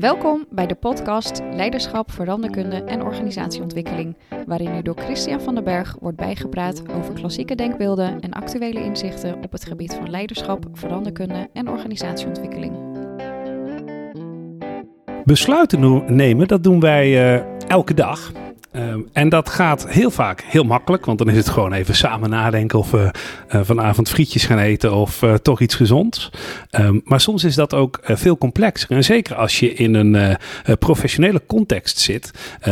Welkom bij de podcast Leiderschap, Veranderkunde en Organisatieontwikkeling, waarin u door Christian van den Berg wordt bijgepraat over klassieke denkbeelden en actuele inzichten op het gebied van leiderschap, veranderkunde en organisatieontwikkeling. Besluiten nemen, dat doen wij uh, elke dag. Um, en dat gaat heel vaak heel makkelijk, want dan is het gewoon even samen nadenken of we uh, vanavond frietjes gaan eten of uh, toch iets gezonds. Um, maar soms is dat ook uh, veel complexer. En zeker als je in een professionele context zit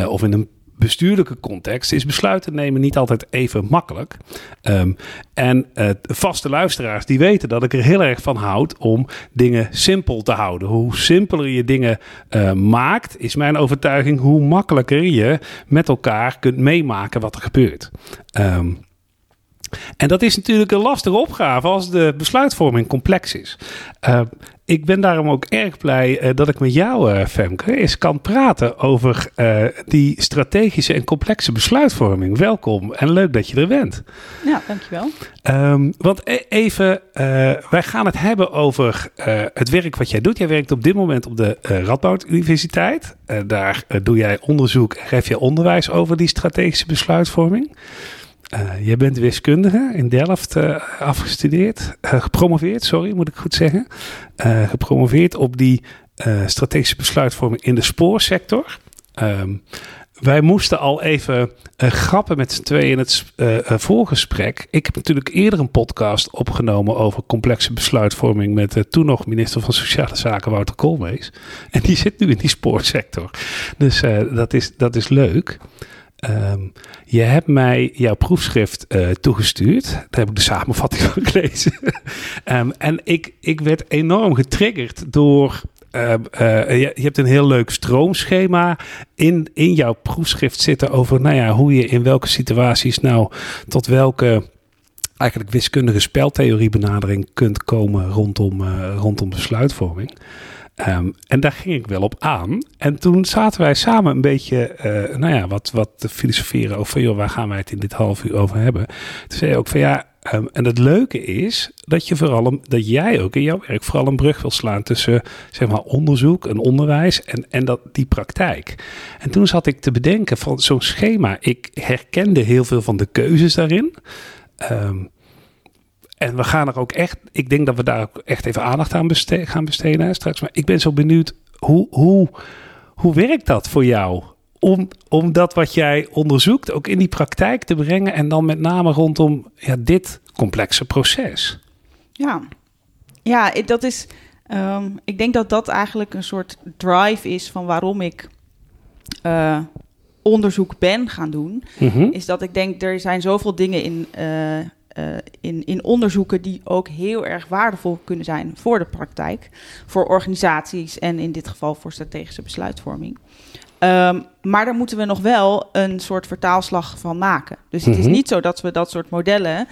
of in een bestuurlijke context is besluiten nemen niet altijd even makkelijk. Um, en uh, vaste luisteraars die weten dat ik er heel erg van houd om dingen simpel te houden. Hoe simpeler je dingen uh, maakt, is mijn overtuiging, hoe makkelijker je met elkaar kunt meemaken wat er gebeurt. Um, en dat is natuurlijk een lastige opgave als de besluitvorming complex is. Uh, ik ben daarom ook erg blij uh, dat ik met jou, uh, Femke, eens kan praten over die strategische en complexe besluitvorming. Welkom en leuk dat je er bent. Ja, dankjewel. Um, want e even, wij gaan het hebben over het werk wat jij doet. Jij werkt op dit moment op de Radboud Universiteit. daar doe jij onderzoek en geef je onderwijs over die strategische besluitvorming. Uh, jij bent wiskundige in Delft uh, afgestudeerd, uh, gepromoveerd, sorry, moet ik goed zeggen. gepromoveerd op die strategische besluitvorming in de spoorsector. Um, wij moesten al even grappen met z'n tweeën in het voorgesprek. Ik heb natuurlijk eerder een podcast opgenomen over complexe besluitvorming met toen nog minister van Sociale Zaken Wouter Koolmees. En die zit nu in die spoorsector. Dus dat, is, dat is leuk. Um, je hebt mij jouw proefschrift uh, toegestuurd. Daar heb ik de samenvatting van gelezen. um, en ik, ik werd enorm getriggerd door. Uh, uh, je, je, hebt een heel leuk stroomschema in, in jouw proefschrift zitten over nou ja, hoe je in welke situaties nou tot welke eigenlijk wiskundige speltheoriebenadering kunt komen rondom, rondom besluitvorming. Um, en daar ging ik wel op aan. En toen zaten wij samen een beetje, uh, nou ja, wat, wat te filosoferen over waar gaan wij het in dit half uur over hebben? Toen zei je ook van, ja, um, en het leuke is dat je vooral, dat jij ook in jouw werk vooral een brug wil slaan tussen, zeg maar, onderzoek en onderwijs en, en dat, die praktijk. En toen zat ik te bedenken van zo'n schema, ik herkende heel veel van de keuzes daarin. Um, en we gaan er ook echt, ik denk dat we daar ook echt even aandacht aan gaan besteden straks. Maar ik ben zo benieuwd, hoe, hoe, hoe werkt dat voor jou? Om, om dat wat jij onderzoekt ook in die praktijk te brengen en dan met name rondom ja, dit complexe proces. Ja, ja dat is, um, ik denk dat dat eigenlijk een soort drive is van waarom ik uh, onderzoek ben gaan doen. Mm -hmm. Is dat ik denk, er zijn zoveel dingen in, uh, in, in onderzoeken die ook heel erg waardevol kunnen zijn voor de praktijk, voor organisaties en in dit geval voor strategische besluitvorming. Um, maar daar moeten we nog wel een soort vertaalslag van maken. Dus het is Mhm. niet zo dat we dat soort modellen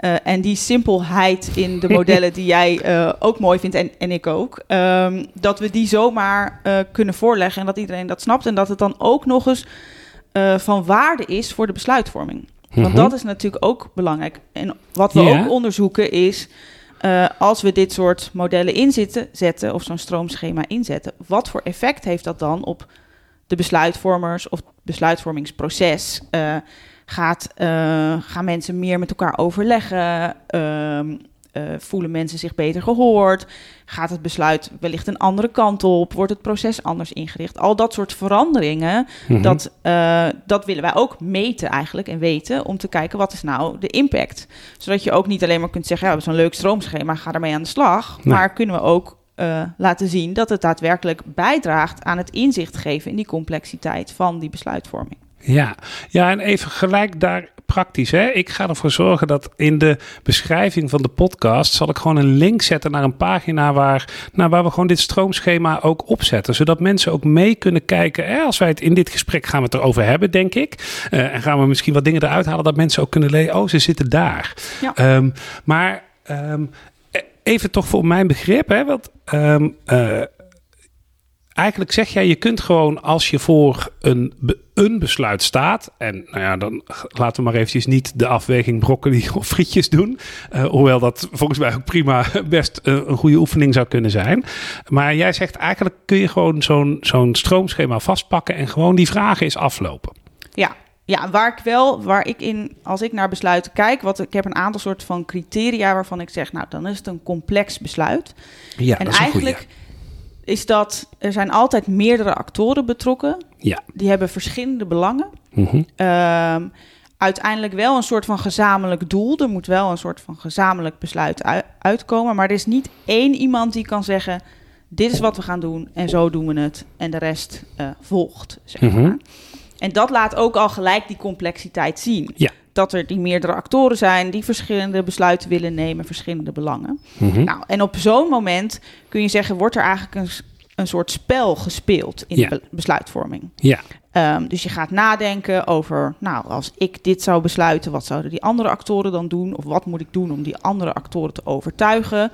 uh, en die simpelheid in de modellen die jij uh, ook mooi vindt en, en ik ook, um, dat we die zomaar uh, kunnen voorleggen en dat iedereen dat snapt en dat het dan ook nog eens van waarde is voor de besluitvorming. Want Mhm. dat is natuurlijk ook belangrijk. En wat we ook onderzoeken is, uh, als we dit soort modellen inzetten, zetten, of zo'n stroomschema inzetten, wat voor effect heeft dat dan op de besluitvormers of het besluitvormingsproces? Uh, gaat, uh, gaan mensen meer met elkaar overleggen? Uh, voelen mensen zich beter gehoord? Gaat het besluit wellicht een andere kant op? Wordt het proces anders ingericht? Al dat soort veranderingen, Mhm. dat, uh, dat willen wij ook meten eigenlijk en weten om te kijken wat is nou de impact. Zodat je ook niet alleen maar kunt zeggen, ja, we hebben zo'n leuk stroomschema, ga ermee aan de slag. Nee. Maar kunnen we ook uh, laten zien dat het daadwerkelijk bijdraagt aan het inzicht geven in die complexiteit van die besluitvorming. Ja. ja, en even gelijk daar praktisch. Hè? Ik ga ervoor zorgen dat in de beschrijving van de podcast zal ik gewoon een link zetten naar een pagina waar, nou, waar we gewoon dit stroomschema ook opzetten. Zodat mensen ook mee kunnen kijken. Hè? Als wij het in dit gesprek gaan we het erover hebben, denk ik. Uh, en gaan we misschien wat dingen eruit halen dat mensen ook kunnen lezen. Oh, ze zitten daar. Ja. Um, maar um, even toch voor mijn begrip, hè? Want um, uh, eigenlijk zeg jij, je kunt gewoon als je voor een, een besluit staat. En nou ja, dan laten we maar eventjes niet de afweging broccoli of frietjes doen. Uh, hoewel dat volgens mij ook prima best uh, een goede oefening zou kunnen zijn. Maar jij zegt eigenlijk kun je gewoon zo'n zo'n stroomschema vastpakken en gewoon die vragen eens aflopen. Ja, ja, waar ik wel, waar ik in, als ik naar besluiten kijk, wat ik heb een aantal soort van criteria waarvan ik zeg, nou, dan is het een complex besluit. Ja, en eigenlijk is dat er zijn altijd meerdere actoren betrokken. Ja. Die hebben verschillende belangen. Mhm. Ehm, uiteindelijk wel een soort van gezamenlijk doel. Er moet wel een soort van gezamenlijk besluit uitkomen. Maar er is niet één iemand die kan zeggen: dit is wat we gaan doen en zo doen we het. En de rest uh, volgt. Zeg Mhm. maar. En dat laat ook al gelijk die complexiteit zien. Ja. Dat er die meerdere actoren zijn die verschillende besluiten willen nemen, verschillende belangen. Mhm. Nou, en op zo'n moment kun je zeggen, wordt er eigenlijk een, een soort spel gespeeld in Ja. de be- besluitvorming. Ja, Ehm, dus je gaat nadenken over, nou, als ik dit zou besluiten, wat zouden die andere actoren dan doen? Of wat moet ik doen om die andere actoren te overtuigen?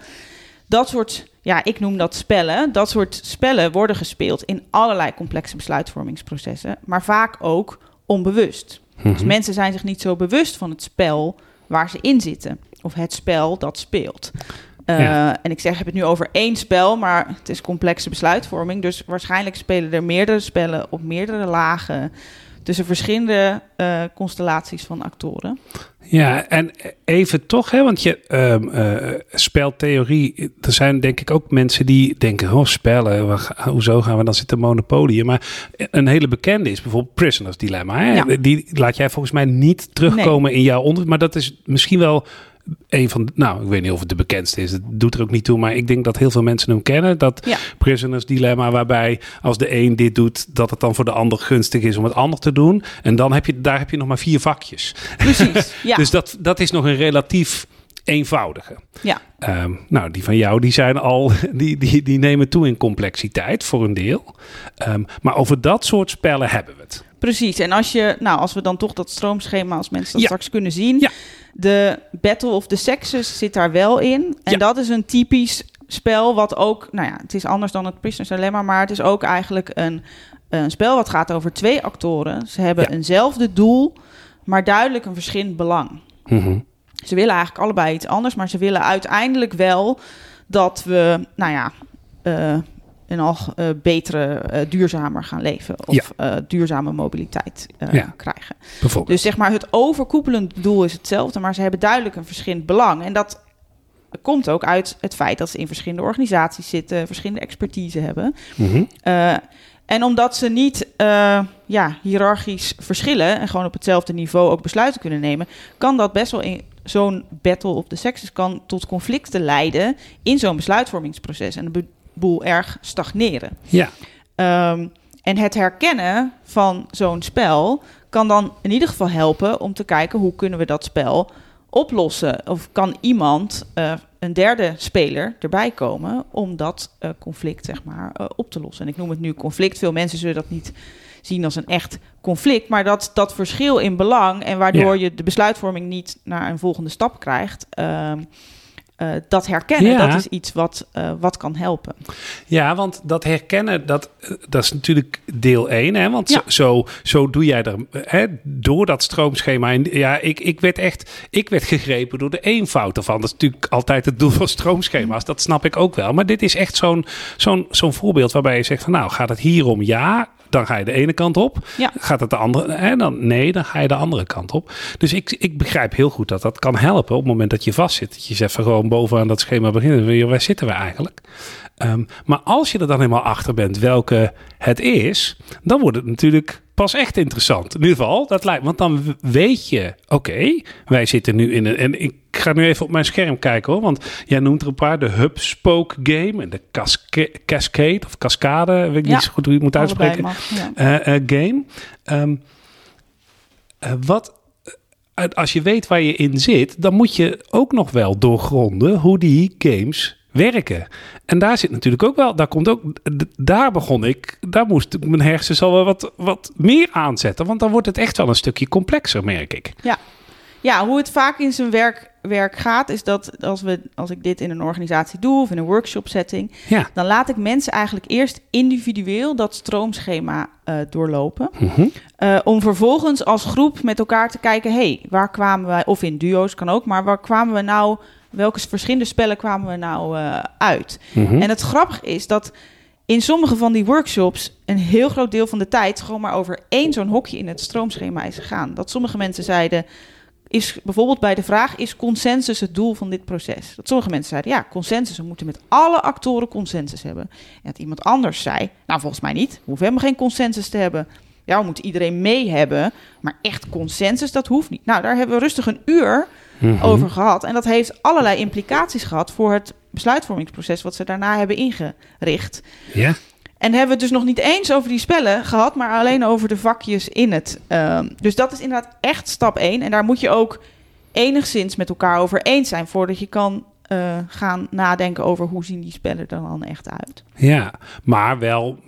Dat soort, ja, ik noem dat spellen. Dat soort spellen worden gespeeld in allerlei complexe besluitvormingsprocessen, maar vaak ook onbewust. Dus Mhm. mensen zijn zich niet zo bewust van het spel waar ze in zitten. Of het spel dat speelt. Uh, Ja. En ik zeg, heb het nu over één spel, maar het is complexe besluitvorming. Dus waarschijnlijk spelen er meerdere spellen op meerdere lagen. Tussen verschillende uh, constellaties van actoren. Ja, en even toch, hè, want je um, uh, speltheorie, er zijn denk ik ook mensen die denken, oh spellen, we, hoezo gaan we dan zitten monopolieën? Maar een hele bekende is bijvoorbeeld Prisoners Dilemma. Hè? Ja. Die laat jij volgens mij niet terugkomen nee. in jouw onderzoek, maar dat is misschien wel een van, nou, ik weet niet of het de bekendste is. Het doet er ook niet toe, maar ik denk dat heel veel mensen hem kennen. Dat ja. prisoners dilemma, waarbij als de een dit doet, dat het dan voor de ander gunstig is om het ander te doen. En dan heb je, daar heb je nog maar vier vakjes. Precies. Ja. dus dat, dat is nog een relatief eenvoudige. Ja. Um, nou, die van jou, die zijn al, die, die, die nemen toe in complexiteit voor een deel. Um, maar over dat soort spellen hebben we het. Precies. En als je, nou, als we dan toch dat stroomschema, als mensen dat Ja. straks kunnen zien. Ja. De Battle of the Sexes zit daar wel in. En Ja. dat is een typisch spel wat ook, nou ja, het is anders dan het Prisoner's Dilemma, maar het is ook eigenlijk een, een spel wat gaat over twee actoren. Ze hebben Ja. eenzelfde doel, maar duidelijk een verschillend belang. Mhm. Ze willen eigenlijk allebei iets anders, maar ze willen uiteindelijk wel dat we, nou ja, eh een al eh, betere, eh, duurzamer gaan leven. Of Ja. eh, duurzame mobiliteit Ja. krijgen. Dus zeg maar, het overkoepelende doel is hetzelfde, maar ze hebben duidelijk een verschillend belang. En dat komt ook uit het feit dat ze in verschillende organisaties zitten, verschillende expertise hebben. Mhm. Uh, en omdat ze niet uh, ja, hiërarchisch verschillen en gewoon op hetzelfde niveau ook besluiten kunnen nemen, kan dat best wel in zo'n battle of the sexes kan tot conflicten leiden in zo'n besluitvormingsproces en de boel erg stagneren. Ja. Um, en het herkennen van zo'n spel kan dan in ieder geval helpen om te kijken hoe kunnen we dat spel oplossen. Of kan iemand, uh, een derde speler, erbij komen om dat uh, conflict zeg maar, uh, op te lossen. En ik noem het nu conflict. Veel mensen zullen dat niet zien als een echt conflict. Maar dat, dat verschil in belang en waardoor ja. je de besluitvorming niet naar een volgende stap krijgt. Uh, dat herkennen, ja. dat is iets wat, uh, wat kan helpen. Ja, want dat herkennen, dat, dat is natuurlijk deel 1. Hè? Want Ja. zo, zo doe jij er hè, door dat stroomschema. En ja, ik, ik werd echt ik werd gegrepen door de eenvoud ervan. Dat is natuurlijk altijd het doel van stroomschema's. Dat snap ik ook wel. Maar dit is echt zo'n zo'n zo'n voorbeeld waarbij je zegt van nou, gaat het hier om ja? Dan ga je de ene kant op. Ja. Gaat het de andere? Hè, dan, nee, dan ga je de andere kant op. Dus ik, ik begrijp heel goed dat dat kan helpen op het moment dat je vastzit. Dat je zegt van gewoon bovenaan dat schema beginnen. Waar zitten we eigenlijk? Um, maar als je er dan helemaal achter bent welke het is, dan wordt het natuurlijk pas echt interessant. In ieder geval, dat lijkt. Want dan weet je, oké, okay, wij zitten nu in een. En ik ga nu even op mijn scherm kijken hoor. Want jij noemt er een paar: de Hub Spoke Game en de casca Cascade of Cascade. Weet ik ja, niet zo goed hoe je het moet uitspreken. Mag, ja. uh, uh, game. Um, uh, wat als je weet waar je in zit, dan moet je ook nog wel doorgronden hoe die games werken. En daar zit natuurlijk ook wel, daar komt ook, daar begon ik, daar moest ik mijn hersens al wel wat, wat meer aanzetten, want dan wordt het echt wel een stukje complexer, merk ik. Ja. Ja, hoe het vaak in zijn werk, werk gaat, is dat als, we, als ik dit in een organisatie doe of in een workshop setting, Ja. dan laat ik mensen eigenlijk eerst individueel dat stroomschema eh, doorlopen. Mhm. Eh, om vervolgens als groep met elkaar te kijken, hey, waar kwamen wij, of in duo's kan ook, maar waar kwamen we nou, welke verschillende spellen kwamen we nou eh, uit? Mhm. En het grappige is dat in sommige van die workshops een heel groot deel van de tijd gewoon maar over één zo'n hokje in het stroomschema is gegaan. Dat sommige mensen zeiden, is bijvoorbeeld bij de vraag, is consensus het doel van dit proces? Dat sommige mensen zeiden, ja, consensus, we moeten met alle actoren consensus hebben. En dat iemand anders zei, nou volgens mij niet, we hoeven helemaal geen consensus te hebben. Ja, we moeten iedereen mee hebben, maar echt consensus, dat hoeft niet. Nou, daar hebben we rustig een uur Mhm. over gehad. En dat heeft allerlei implicaties gehad voor het besluitvormingsproces wat ze daarna hebben ingericht. Ja. En hebben we het dus nog niet eens over die spellen gehad, maar alleen over de vakjes in het. Ehm, dus dat is inderdaad echt stap 1. En daar moet je ook enigszins met elkaar over eens zijn voordat je kan eh, gaan nadenken over hoe zien die spellen er dan echt uit. Ja, maar wel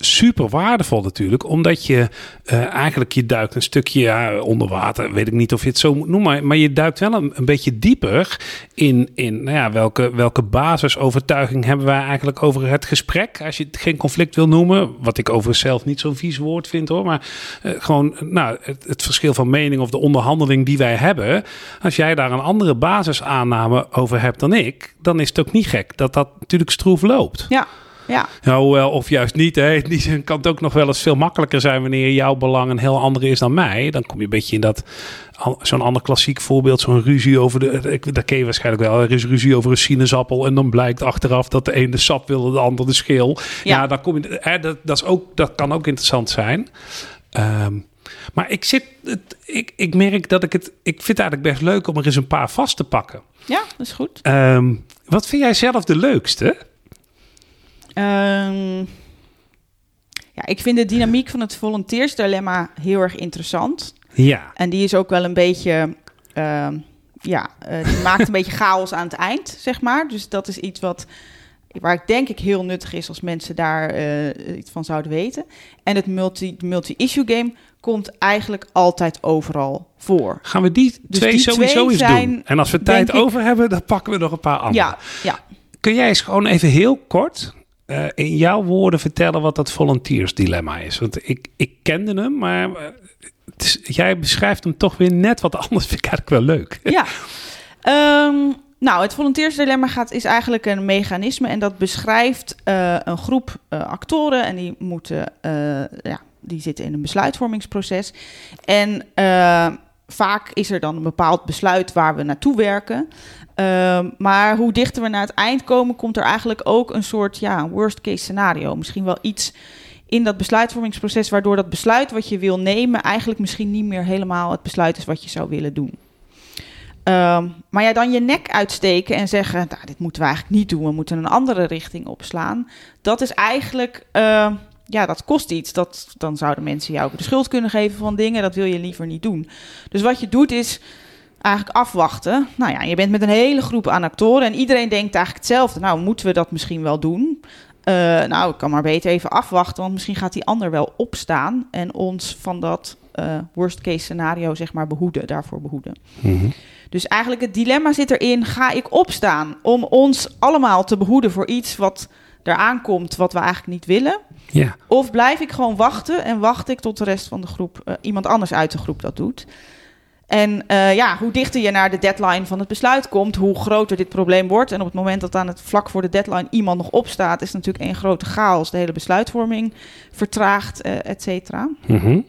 super waardevol natuurlijk, omdat je eh, eigenlijk je duikt een stukje onder water, weet ik niet of je het zo moet noemen, maar je duikt wel een, een beetje dieper in, in nou ja, welke, welke basisovertuiging hebben wij eigenlijk over het gesprek, als je het geen conflict wil noemen, wat ik overigens zelf niet zo'n vies woord vind hoor, maar eh, gewoon nou, het, het verschil van mening of de onderhandeling die wij hebben, als jij daar een andere basisaanname over hebt dan ik, dan is het ook niet gek dat dat natuurlijk stroef loopt. Ja, ja, Nou, of juist niet. Hè. Die kan het ook nog wel eens veel makkelijker zijn wanneer jouw belang een heel andere is dan mij. Dan kom je een beetje in dat zo'n ander klassiek voorbeeld, zo'n ruzie over de. Dat ken je waarschijnlijk wel. Er is ruzie over een sinaasappel en dan blijkt achteraf dat de een de sap wil, de ander de schil. Ja, Ja. dan kom je. Hè, dat, dat, is ook, dat kan ook interessant zijn. Ehm, maar ik zit. Het, ik, ik merk dat ik het. Ik vind het eigenlijk best leuk om er eens een paar vast te pakken. ja, dat is goed. Ehm, wat vind jij zelf de leukste? Ehm, ja, ik vind de dynamiek van het volunteersdilemma heel erg interessant. Ja. En die is ook wel een beetje, ehm, ja, eh, die maakt een beetje chaos aan het eind, zeg maar. Dus dat is iets wat, waar ik denk ik heel nuttig is als mensen daar eh, iets van zouden weten. En het multi- multi-issue game komt eigenlijk altijd overal voor. Gaan we die Dus twee die sowieso twee eens zijn, doen? En als we tijd over hebben, dan pakken we nog een paar andere. Ja, ja. Kun jij eens gewoon even heel kort eh, in jouw woorden vertellen wat dat volunteersdilemma is? Want ik, ik kende hem, maar eh, jij beschrijft hem toch weer net wat anders. Vind ik eigenlijk wel leuk. Ja. Ehm, nou, het volunteersdilemma gaat, is eigenlijk een mechanisme en dat beschrijft eh, een groep actoren en die moeten, ja, die zitten in een besluitvormingsproces. En vaak is er dan een bepaald besluit waar we naartoe werken. Ehm, maar hoe dichter we naar het eind komen, komt er eigenlijk ook een soort ja, worst case scenario. Misschien wel iets in dat besluitvormingsproces, waardoor dat besluit wat je wil nemen, eigenlijk misschien niet meer helemaal het besluit is wat je zou willen doen. Ehm, maar ja, dan je nek uitsteken en zeggen, nou, dit moeten we eigenlijk niet doen, we moeten een andere richting opslaan. Dat is eigenlijk, eh, ja, dat kost iets. Dat, dan zouden mensen jou de schuld kunnen geven van dingen, dat wil je liever niet doen. Dus wat je doet is eigenlijk afwachten. Nou ja, je bent met een hele groep aan actoren en iedereen denkt eigenlijk hetzelfde. Nou, moeten we dat misschien wel doen? Eh, nou, ik kan maar beter even afwachten, want misschien gaat die ander wel opstaan en ons van dat eh, worst case scenario, zeg maar, behoeden, daarvoor behoeden. Mhm. Dus eigenlijk het dilemma zit erin: ga ik opstaan om ons allemaal te behoeden voor iets wat eraan komt, wat we eigenlijk niet willen? Ja. Of blijf ik gewoon wachten en wacht ik tot de rest van de groep, eh, iemand anders uit de groep dat doet? En eh, ja, hoe dichter je naar de deadline van het besluit komt, hoe groter dit probleem wordt. En op het moment dat aan het vlak voor de deadline iemand nog opstaat, is natuurlijk één grote chaos. De hele besluitvorming vertraagt, eh et cetera. Mhm.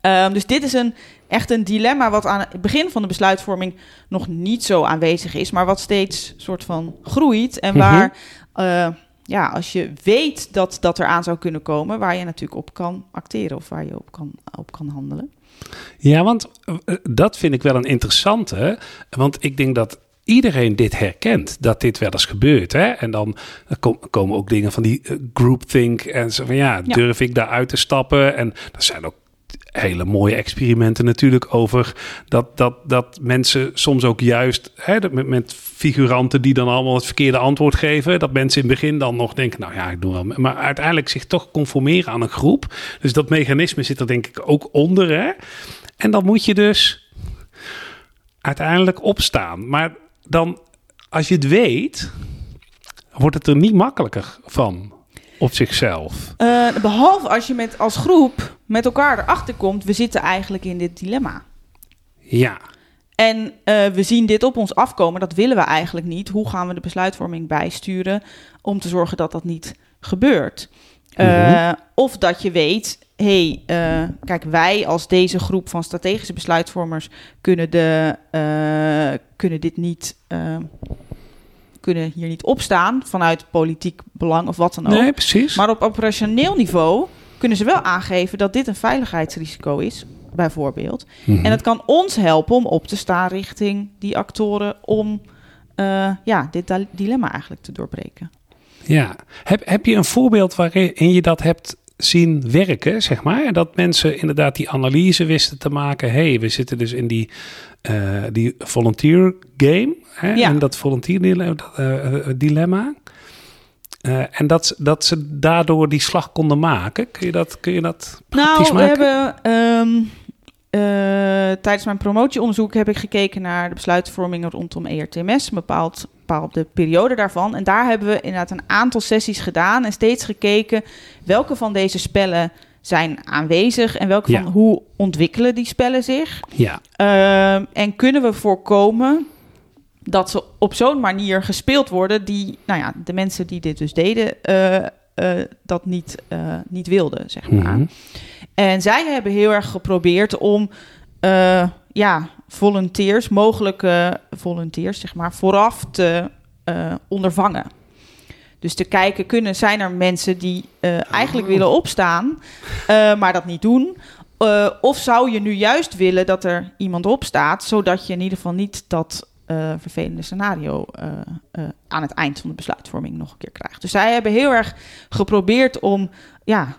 Ehm, dus dit is een, echt een dilemma wat aan het begin van de besluitvorming nog niet zo aanwezig is, maar wat steeds soort van groeit. En Mhm. waar, eh, ja, als je weet dat dat eraan zou kunnen komen, waar je natuurlijk op kan acteren of waar je op kan, op kan handelen. Ja, want eh, dat vind ik wel een interessante. Want ik denk dat iedereen dit herkent, dat dit wel eens gebeurt. Hè? En dan eh, kom- komen ook dingen van die eh, groupthink. En zo van ja, Ja. durf ik daar uit te stappen? En er zijn ook hele mooie experimenten natuurlijk over dat, dat, dat mensen soms ook juist hè, met, met figuranten die dan allemaal het verkeerde antwoord geven, dat mensen in het begin dan nog denken, nou ja, ik doe wel, maar uiteindelijk zich toch conformeren aan een groep. Dus dat mechanisme zit er denk ik ook onder. Hè? En dan moet je dus uiteindelijk opstaan. Maar dan, als je het weet, wordt het er niet makkelijker van op zichzelf. Uh, behalve als je met, als groep met elkaar erachter komt, we zitten eigenlijk in dit dilemma. Ja. En uh, we zien dit op ons afkomen, dat willen we eigenlijk niet. Hoe gaan we de besluitvorming bijsturen om te zorgen dat dat niet gebeurt? Uh, mm-hmm. Of dat je weet, hey, uh, kijk, wij als deze groep van strategische besluitvormers kunnen, de, kunnen dit niet kunnen hier niet opstaan vanuit politiek belang of wat dan ook. Nee, precies. Maar op operationeel niveau kunnen ze wel aangeven dat dit een veiligheidsrisico is, bijvoorbeeld. Mhm. En het kan ons helpen om op te staan richting die actoren om uh, ja, dit dilemma eigenlijk te doorbreken. Ja, heb, heb je een voorbeeld waarin je dat hebt zien werken, zeg maar? Dat mensen inderdaad die analyse wisten te maken. hey, we zitten dus in die, uh, die volunteer game. Hè? Ja. En dat volunteer uh, dilemma. Uh, en dat, dat ze daardoor die slag konden maken. Kun je dat, kun je dat nou, maken? we hebben... Um, uh, tijdens mijn promotieonderzoek heb ik gekeken naar de besluitvorming rondom ERTMS. Een bepaald, bepaalde periode daarvan. En daar hebben we inderdaad een aantal sessies gedaan. En steeds gekeken welke van deze spellen zijn aanwezig. En welke Ja. van hoe ontwikkelen die spellen zich. Ja, Uh, en kunnen we voorkomen dat ze op zo'n manier gespeeld worden die, nou ja, de mensen die dit dus deden, uh, uh, dat niet, uh, niet wilden, zeg maar. Mhm. En zij hebben heel erg geprobeerd om, ja, volunteers, mogelijke volunteers, zeg maar, vooraf te ondervangen. Dus te kijken, kunnen, zijn er mensen die uh, eigenlijk Oh. willen opstaan, uh, maar dat niet doen? Uh, of zou je nu juist willen dat er iemand opstaat, zodat je in ieder geval niet dat vervelende scenario aan het eind van de besluitvorming nog een keer krijgt. Dus zij hebben heel erg geprobeerd om ja,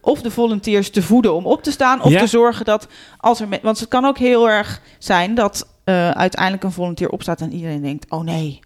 of de volunteers te voeden om op te staan, of Ja. te zorgen dat als er. Want het kan ook heel erg zijn dat uh, uiteindelijk een volunteer opstaat en iedereen denkt: oh nee.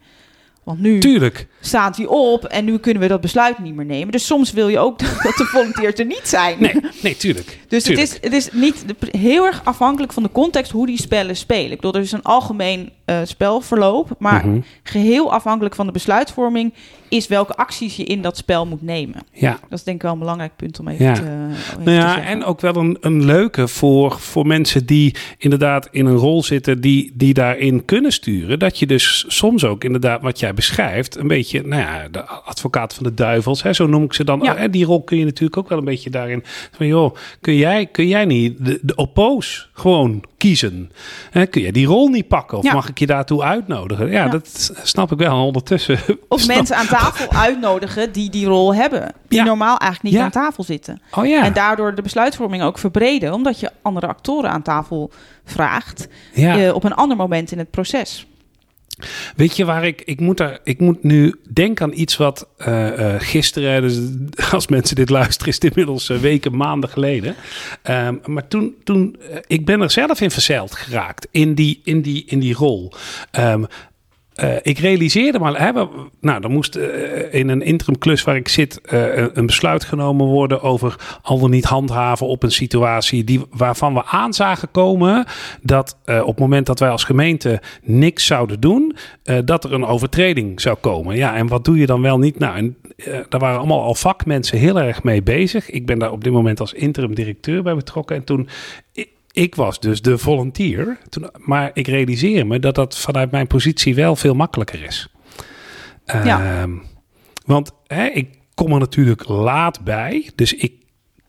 Want nu tuurlijk. staat hij op en nu kunnen we dat besluit niet meer nemen. Dus soms wil je ook dat de volunteers er niet zijn. Nee, nee, tuurlijk. Dus het is, het is niet heel erg afhankelijk van de context hoe die spellen spelen. Ik bedoel, er is een algemeen eh, spelverloop, maar Mhm. geheel afhankelijk van de besluitvorming is welke acties je in dat spel moet nemen. Ja. Dat is denk ik wel een belangrijk punt om even Ja. te, Nou te ja, zeggen. en ook wel een, een leuke voor, voor mensen die inderdaad in een rol zitten die, die daarin kunnen sturen. Dat je dus soms ook inderdaad wat jij beschrijft, een beetje, nou ja, de advocaat van de duivels, hè, zo noem ik ze dan. Ja. Hè, die rol kun je natuurlijk ook wel een beetje daarin. Van joh, kun jij, kun jij niet de, de oppoos gewoon kiezen? Hè, kun jij die rol niet pakken? Of Ja. mag ik je daartoe uitnodigen? Ja, Ja. dat snap ik wel. Ondertussen. Of snap- mensen aan tafel uitnodigen die die rol hebben. Die normaal eigenlijk niet aan tafel zitten. Oh ja. En daardoor de besluitvorming ook verbreden. Omdat je andere actoren aan tafel vraagt. ja. eh, op een ander moment in het proces. Weet je waar ik, ik moet daar, ik moet nu denken aan iets wat eh, eh, gisteren, dus als mensen dit luisteren, is het inmiddels eh, weken, maanden geleden. Ehm, maar toen, toen ik ben er zelf in verzeild geraakt in die, in die, in die rol. Ehm, eh, ik realiseerde maar, hè, nou, er moest eh, in een interim klus waar ik zit eh, een- besluit genomen worden over al dan niet handhaven op een situatie die, waarvan we aan zagen komen dat op het moment dat wij als gemeente niks zouden doen, dat er een overtreding zou komen. Ja, en wat doe je dan wel niet? Nou, en, daar waren allemaal al vakmensen heel erg mee bezig. Ik ben daar op dit moment als interim directeur bij betrokken en toen. Ik, was dus de volunteer, toen, maar ik realiseer me dat dat vanuit mijn positie wel veel makkelijker is. Ja. Ehm, want hè, ik kom er natuurlijk laat bij, dus ik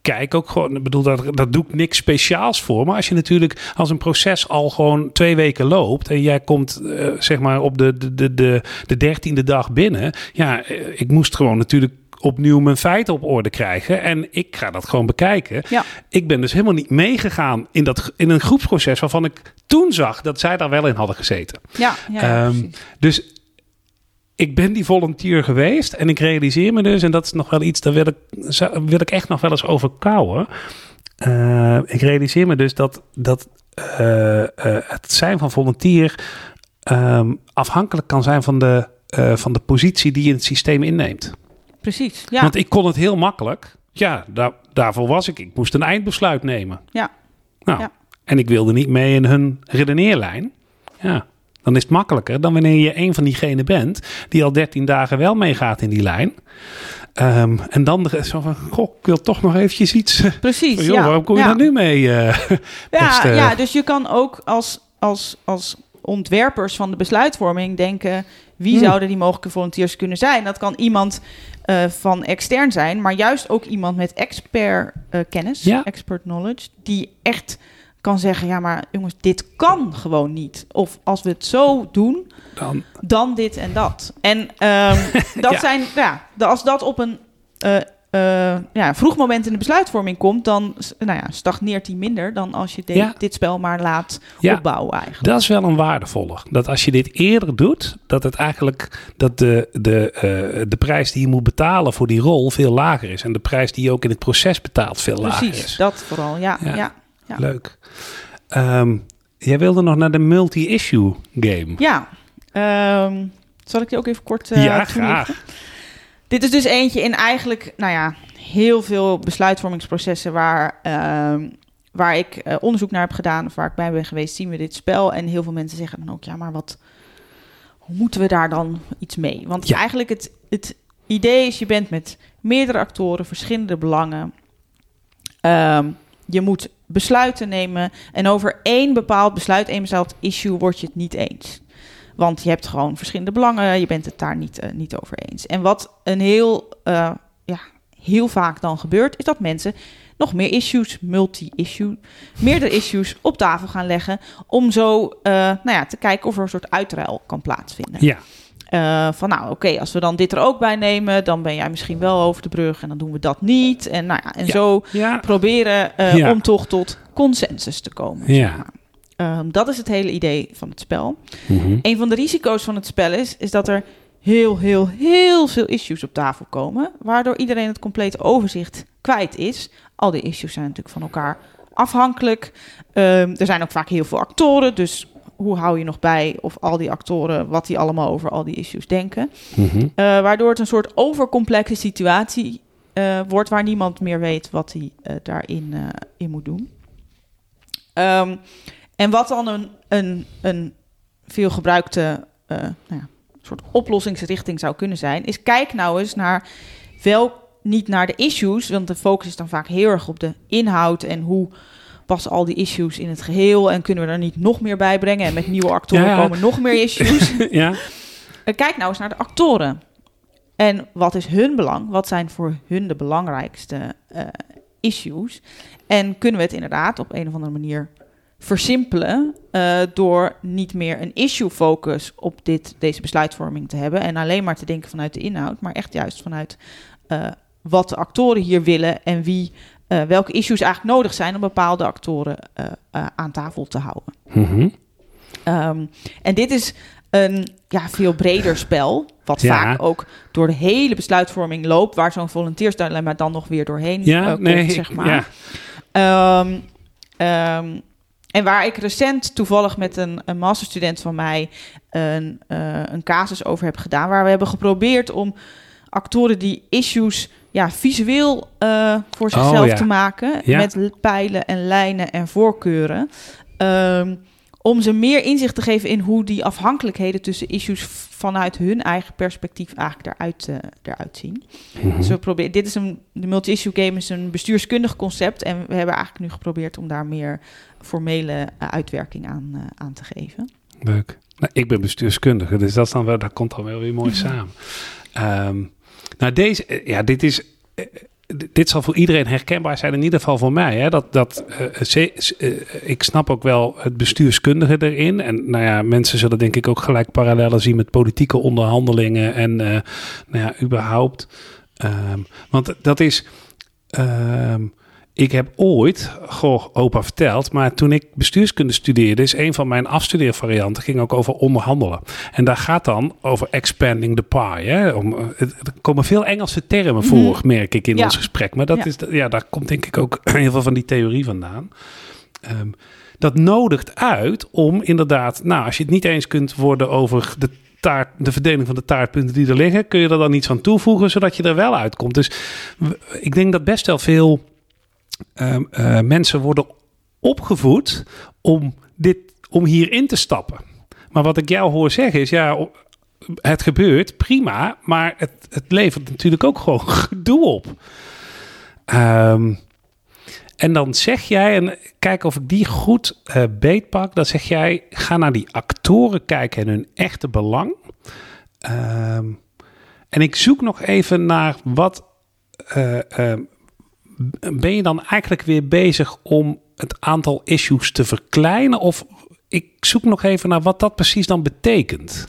kijk ook gewoon, ik bedoel, dat, dat doe ik niks speciaals voor. Maar als je natuurlijk, als een proces al gewoon twee weken loopt en jij komt eh, zeg maar op de, de, de, de, de dertiende dag binnen. Ja, eh, ik moest gewoon natuurlijk opnieuw mijn feiten op orde krijgen. En ik ga dat gewoon bekijken. Ja. Ik ben dus helemaal niet meegegaan in, dat, in een groepsproces waarvan ik toen zag dat zij daar wel in hadden gezeten. Ja, ja, Ehm. Dus ik ben die volunteer geweest en ik realiseer me dus, en dat is nog wel iets, daar wil ik, wil ik echt nog wel eens over kouwen. Eh, ik realiseer me dus dat, dat eh, eh, het zijn van volunteer ehm, afhankelijk kan zijn van de, eh, van de positie die je in het systeem inneemt. Precies. Ja, Want ik kon het heel makkelijk. Ja, daar, daarvoor was ik. Ik moest een eindbesluit nemen. Ja. Nou, Ja. En ik wilde niet mee in hun redeneerlijn. Ja. Dan is het makkelijker dan wanneer je een van diegenen bent die al 13 dagen wel meegaat in die lijn. Ehm, en dan zo van, goh, ik wil toch nog eventjes iets. eh, Precies, joh, ja. Waarom kom je ja. daar nu mee? eh, Ja, ja, dus je kan ook als, als, als ontwerpers van de besluitvorming denken... wie Hmm. zouden die mogelijke volunteers kunnen zijn? Dat kan iemand eh, van extern zijn, maar juist ook iemand met expert eh, kennis, Ja. expert knowledge... die echt kan zeggen, ja, maar jongens, dit kan gewoon niet. Of als we het zo doen, dan, dan dit en dat. En ehm, dat Ja. zijn, ja, als dat op een eh, eh, ja, vroeg moment in de besluitvorming komt, dan nou ja, stagneert die minder dan als je de- Ja. dit spel maar laat Ja. opbouwen eigenlijk. dat is wel een waardevolle. Dat als je dit eerder doet, dat het eigenlijk dat de, de, eh, de prijs die je moet betalen voor die rol veel lager is. En de prijs die je ook in het proces betaalt veel lager Precies, is. dat vooral. Ja, Ja. ja. Leuk. Ehm, jij wilde nog naar de multi-issue game. Ja, ehm, zal ik die ook even kort eh ja, toelichten? graag. Dit is dus eentje in eigenlijk, nou ja, heel veel besluitvormingsprocessen waar, ehm, waar ik eh, onderzoek naar heb gedaan of waar ik bij ben geweest, zien we dit spel. En heel veel mensen zeggen dan ook, ja, maar wat hoe moeten we daar dan iets mee? Want Ja. eigenlijk het, het idee is, je bent met meerdere actoren, verschillende belangen. Ehm, je moet besluiten nemen en over één bepaald besluit, één bepaald issue, word je het niet eens. Want je hebt gewoon verschillende belangen, je bent het daar niet, eh, niet over eens. En wat een heel, eh, ja, heel vaak dan gebeurt, is dat mensen nog meer issues, multi-issue, meerdere issues op tafel gaan leggen. Om zo eh, nou ja, te kijken of er een soort uitruil kan plaatsvinden. Ja, van nou, oké, als we dan dit er ook bij nemen, dan ben jij misschien wel over de brug en dan doen we dat niet. En, nou ja, en Ja. zo ja, proberen om toch tot consensus te komen. zeg Ja. maar. Ehm, dat is het hele idee van het spel. Mhm. Een van de risico's van het spel is, is dat er heel, heel, heel veel issues op tafel komen, waardoor iedereen het complete overzicht kwijt is. Al die issues zijn natuurlijk van elkaar afhankelijk. Ehm, er zijn ook vaak heel veel actoren, dus hoe hou je nog bij of al die actoren, wat die allemaal over al die issues denken. Mhm. Eh, waardoor het een soort overcomplexe situatie eh, wordt waar niemand meer weet wat hij eh, daarin in moet doen. Ehm, en wat dan een, een, een veel gebruikte eh, nou ja, soort oplossingsrichting zou kunnen zijn, is kijk nou eens naar wel niet naar de issues, want de focus is dan vaak heel erg op de inhoud en hoe passen al die issues in het geheel en kunnen we er niet nog meer bij brengen en met nieuwe actoren Ja, komen nog meer issues. ja, Eh, Kijk nou eens naar de actoren. En wat is hun belang? Wat zijn voor hun de belangrijkste eh, issues? En kunnen we het inderdaad op een of andere manier versimpelen eh, door niet meer een issue focus op dit, deze besluitvorming te hebben en alleen maar te denken vanuit de inhoud, maar echt juist vanuit eh, wat de actoren hier willen en wie, eh, welke issues eigenlijk nodig zijn om bepaalde actoren aan tafel te houden. Mhm. Ehm, en dit is een ja, veel breder spel, wat Ja. vaak ook door de hele besluitvorming loopt, waar zo'n volunteersdilemma dan nog weer doorheen ja, komt, nee, zeg maar. ja. Ehm, ehm, en waar ik recent toevallig met een, een masterstudent van mij een, eh, een casus over heb gedaan, waar we hebben geprobeerd om actoren die issues ja, visueel eh, voor zichzelf Oh, ja. te maken, Ja. met pijlen en lijnen en voorkeuren. Ehm, om ze meer inzicht te geven in hoe die afhankelijkheden tussen issues vanuit hun eigen perspectief eigenlijk eruit, eruit zien. Mhm. Dus we proberen, dit is een, de multi-issue game is een bestuurskundig concept. En we hebben eigenlijk nu geprobeerd om daar meer formele eh, uitwerking aan, eh, aan te geven. Leuk. Nou, ik ben bestuurskundige, dus dat, is dan wel, dat komt dan wel weer mooi samen. Ehm, nou, deze, ja, dit is. Eh, dit zal voor iedereen herkenbaar zijn, in ieder geval voor mij. Hè? Dat, dat, eh, ze- eh, ik snap ook wel het bestuurskundige erin. En nou ja, mensen zullen denk ik ook gelijk parallellen zien met politieke onderhandelingen en eh, nou ja, überhaupt. Ehm, want dat is. ehm, ik heb ooit, goh, opa verteld, maar toen ik bestuurskunde studeerde, is een van mijn afstudeervarianten ging ook over onderhandelen. En daar gaat dan over expanding the pie. Hè? Om, er komen veel Engelse termen voor, Mhm. merk ik in Ja. ons gesprek. Maar dat Ja. is, ja, daar komt denk ik ook heel veel van die theorie vandaan. Ehm, dat nodigt uit om inderdaad, nou, als je het niet eens kunt worden over de taart, de verdeling van de taartpunten die er liggen, kun je er dan iets aan toevoegen, zodat je er wel uitkomt. Dus ik denk dat best wel veel ehm, eh, mensen worden opgevoed om, dit, om hierin te stappen. Maar wat ik jou hoor zeggen is, ja, het gebeurt, prima, maar het, het levert natuurlijk ook gewoon gedoe op. Ehm, en dan zeg jij, en kijk of ik die goed uh, beetpak, dan zeg jij, ga naar die actoren kijken en hun echte belang. Ehm, en ik zoek nog even naar wat. Uh, ben je dan eigenlijk weer bezig om het aantal issues te verkleinen? Of ik zoek nog even naar wat dat precies dan betekent.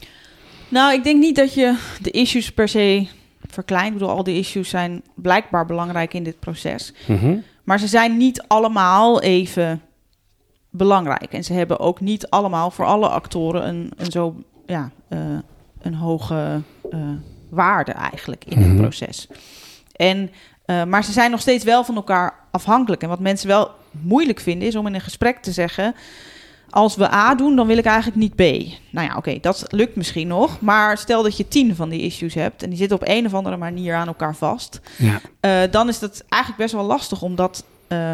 Nou, ik denk niet dat je de issues per se verkleint. Ik bedoel, al die issues zijn blijkbaar belangrijk in dit proces. Mm Maar ze zijn niet allemaal even belangrijk. En ze hebben ook niet allemaal voor alle actoren een, een zo ja, uh, een hoge uh, waarde eigenlijk in het mhm. proces. En, uh, maar ze zijn nog steeds wel van elkaar afhankelijk. En wat mensen wel moeilijk vinden is om in een gesprek te zeggen als we A doen, dan wil ik eigenlijk niet B. Nou ja, oké, dat lukt misschien nog. Maar stel dat je tien van die issues hebt en die zitten op een of andere manier aan elkaar vast. Ja. Uh, dan is het eigenlijk best wel lastig om dat uh,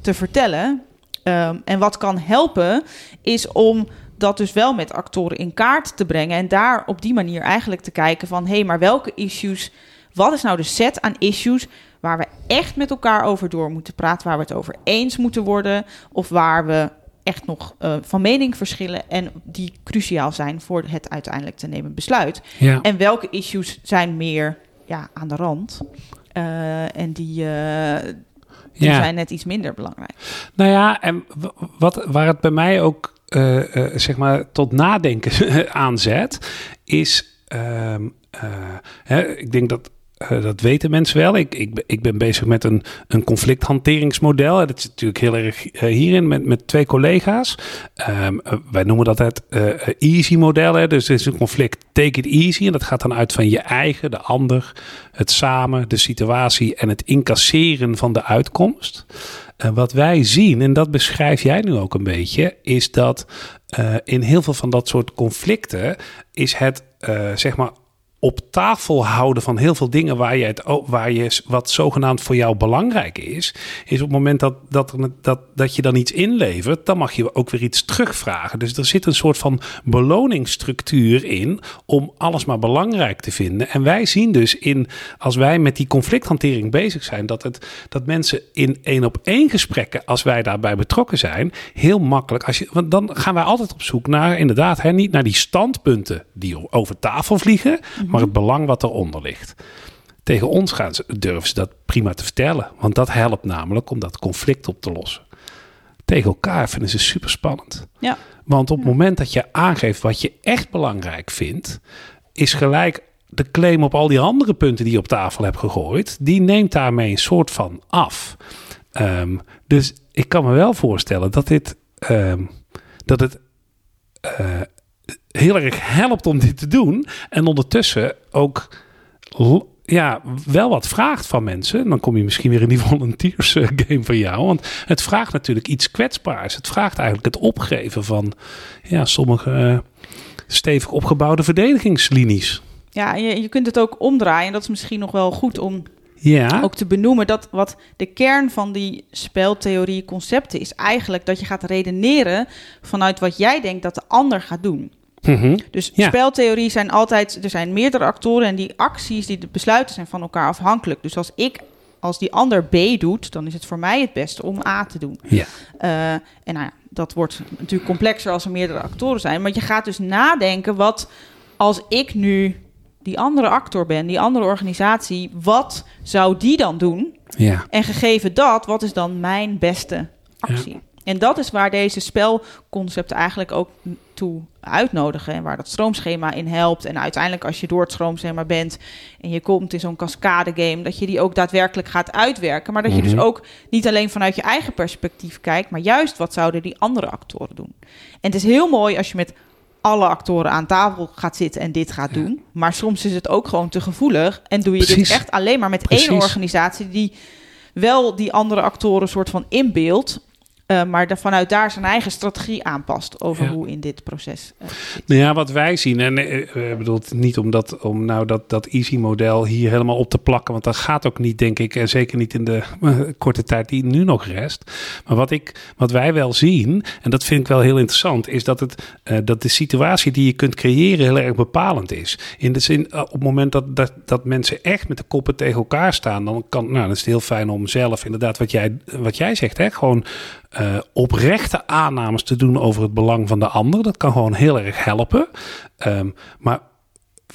te vertellen. Um, en wat kan helpen, is om dat dus wel met actoren in kaart te brengen. En daar op die manier eigenlijk te kijken van... hé, hey, maar welke issues... wat is nou de set aan issues waar we echt met elkaar over door moeten praten... waar we het over eens moeten worden... of waar we echt nog uh, van mening verschillen en die cruciaal zijn voor het uiteindelijk te nemen besluit. Ja. En welke issues zijn meer ja, aan de rand uh, en die, uh, die ja. zijn net iets minder belangrijk. Nou ja, en wat, waar het bij mij ook zeg maar tot nadenken aanzet, is, ehm, hè, ik denk dat uh, dat weten mensen wel. Ik, ik, ik ben bezig met een, een conflicthanteringsmodel. Dat is natuurlijk heel erg uh, hierin met, met twee collega's. Um, uh, wij noemen dat het easy model. Hè. Dus het is een conflict, take it easy. En dat gaat dan uit van je eigen, de ander, het samen, de situatie en het incasseren van de uitkomst. En wat wij zien, en dat beschrijf jij nu ook een beetje, is dat in heel veel van dat soort conflicten is het zeg maar op tafel houden van heel veel dingen waar je, het, waar je wat zogenaamd voor jou belangrijk is, is op het moment dat, dat, dat, dat je dan iets inlevert, dan mag je ook weer iets terugvragen. Dus er zit een soort van beloningsstructuur in om alles maar belangrijk te vinden. En wij zien dus in, als wij met die conflicthantering bezig zijn, dat, het, dat mensen in één op één gesprekken, als wij daarbij betrokken zijn, heel makkelijk, als je, want dan gaan wij altijd op zoek naar, inderdaad, hè, niet naar die standpunten die over tafel vliegen maar het belang wat eronder ligt. Tegen ons gaan ze, durven ze dat prima te vertellen, want dat helpt namelijk om dat conflict op te lossen. Tegen elkaar vinden ze super spannend. Ja. Want op het moment dat je aangeeft wat je echt belangrijk vindt, is gelijk de claim op al die andere punten die je op tafel hebt gegooid, die neemt daarmee een soort van af. Um, dus ik kan me wel voorstellen dat dit um, dat het uh, heel erg helpt om dit te doen. En ondertussen ook ja, wel wat vraagt van mensen. Dan kom je misschien weer in die volunteers eh, game van jou. Want het vraagt natuurlijk iets kwetsbaars. Het vraagt eigenlijk het opgeven van ja, sommige uh, stevig opgebouwde verdedigingslinies. Ja, je, je kunt het ook omdraaien. En dat is misschien nog wel goed om ja. ook te benoemen. Dat wat de kern van die speltheorie concepten is eigenlijk dat je gaat redeneren vanuit wat jij denkt dat de ander gaat doen. Mm Dus ja. speltheorie zijn altijd, er zijn meerdere actoren en die acties, die de besluiten zijn van elkaar afhankelijk. Dus als ik, als die ander B doet, dan is het voor mij het beste om A te doen. Ja. Uh, en nou ja, dat wordt natuurlijk complexer als er meerdere actoren zijn. Maar je gaat dus nadenken, wat als ik nu die andere actor ben, die andere organisatie, wat zou die dan doen? Ja. En gegeven dat, wat is dan mijn beste actie? Ja. En dat is waar deze spelconcepten eigenlijk ook toe uitnodigen. En waar dat stroomschema in helpt. En uiteindelijk als je door het stroomschema bent en je komt in zo'n cascade game, dat je die ook daadwerkelijk gaat uitwerken. Maar dat je dus Mhm. ook niet alleen vanuit je eigen perspectief kijkt, maar juist wat zouden die andere actoren doen. En het is heel mooi als je met alle actoren aan tafel gaat zitten en dit gaat doen. Maar soms is het ook gewoon te gevoelig. En doe je Precies. dit echt alleen maar met Precies. één organisatie die wel die andere actoren soort van inbeeldt. Uh, maar vanuit daar zijn eigen strategie aanpast over hoe in dit proces. Uh, nou ja, wat wij zien, en ik uh, bedoel niet om, dat, om nou dat, dat easy-model hier helemaal op te plakken, want dat gaat ook niet, denk ik, en zeker niet in de korte tijd die nu nog rest. Maar wat, ik, wat wij wel zien, en dat vind ik wel heel interessant, is dat, het, dat de situatie die je kunt creëren heel erg bepalend is. In de zin, op het moment dat, dat, dat mensen echt met de koppen tegen elkaar staan, dan, kan, nou, dan is het heel fijn om zelf inderdaad wat jij, wat jij zegt, hè, gewoon uh, oprechte aannames te doen over het belang van de ander. Dat kan gewoon heel erg helpen. Um, maar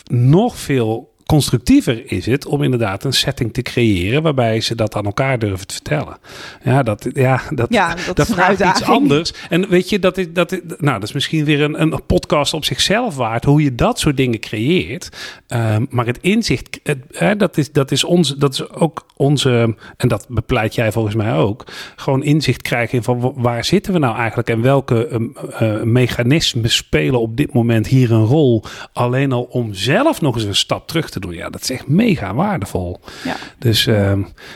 nog veel constructiever is het om inderdaad een setting te creëren waarbij ze dat aan elkaar durven te vertellen. Ja, dat, ja, dat, ja, dat, dat vraagt iets anders. En weet je, dat is, dat is, nou, dat is misschien weer een, een podcast op zichzelf waard, hoe je dat soort dingen creëert. Um, maar het inzicht, het, hè, dat, is, dat, is ons, dat is ook onze, en dat bepleit jij volgens mij ook, gewoon inzicht krijgen in van waar zitten we nou eigenlijk en welke um, uh, mechanismen spelen op dit moment hier een rol. Alleen al om zelf nog eens een stap terug te te doen. Ja, dat is echt mega waardevol. Ja. Dus uh,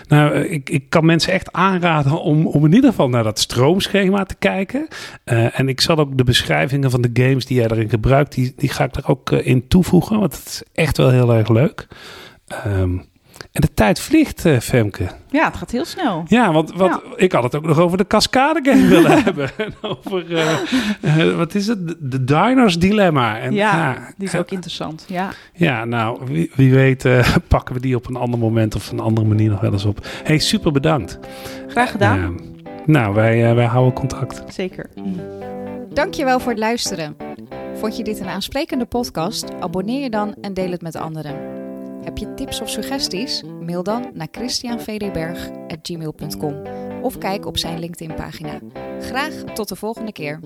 nou, ik, ik kan mensen echt aanraden om, om in ieder geval naar dat stroomschema te kijken. Uh, en ik zal ook de beschrijvingen van de games die jij daarin gebruikt, die, die ga ik er ook uh, in toevoegen. Want het is echt wel heel erg leuk. Um, en de tijd vliegt, uh, Femke. Ja, het gaat heel snel. Ja, want wat, ja. ik had het ook nog over de cascade game willen hebben. over, uh, uh, wat is het? De Diners Dilemma. En, ja, ja, die is ook interessant. Ja, ja nou, wie, wie weet pakken we die op een ander moment of een andere manier nog wel eens op. hey, super bedankt. Graag gedaan. nou, wij, wij houden contact. Zeker. Dankjewel voor het luisteren. Vond je dit een aansprekende podcast? Abonneer je dan en deel het met anderen. Heb je tips of suggesties? Mail dan naar christianvdberg.gmail.com of kijk op zijn LinkedIn-pagina. Graag tot de volgende keer.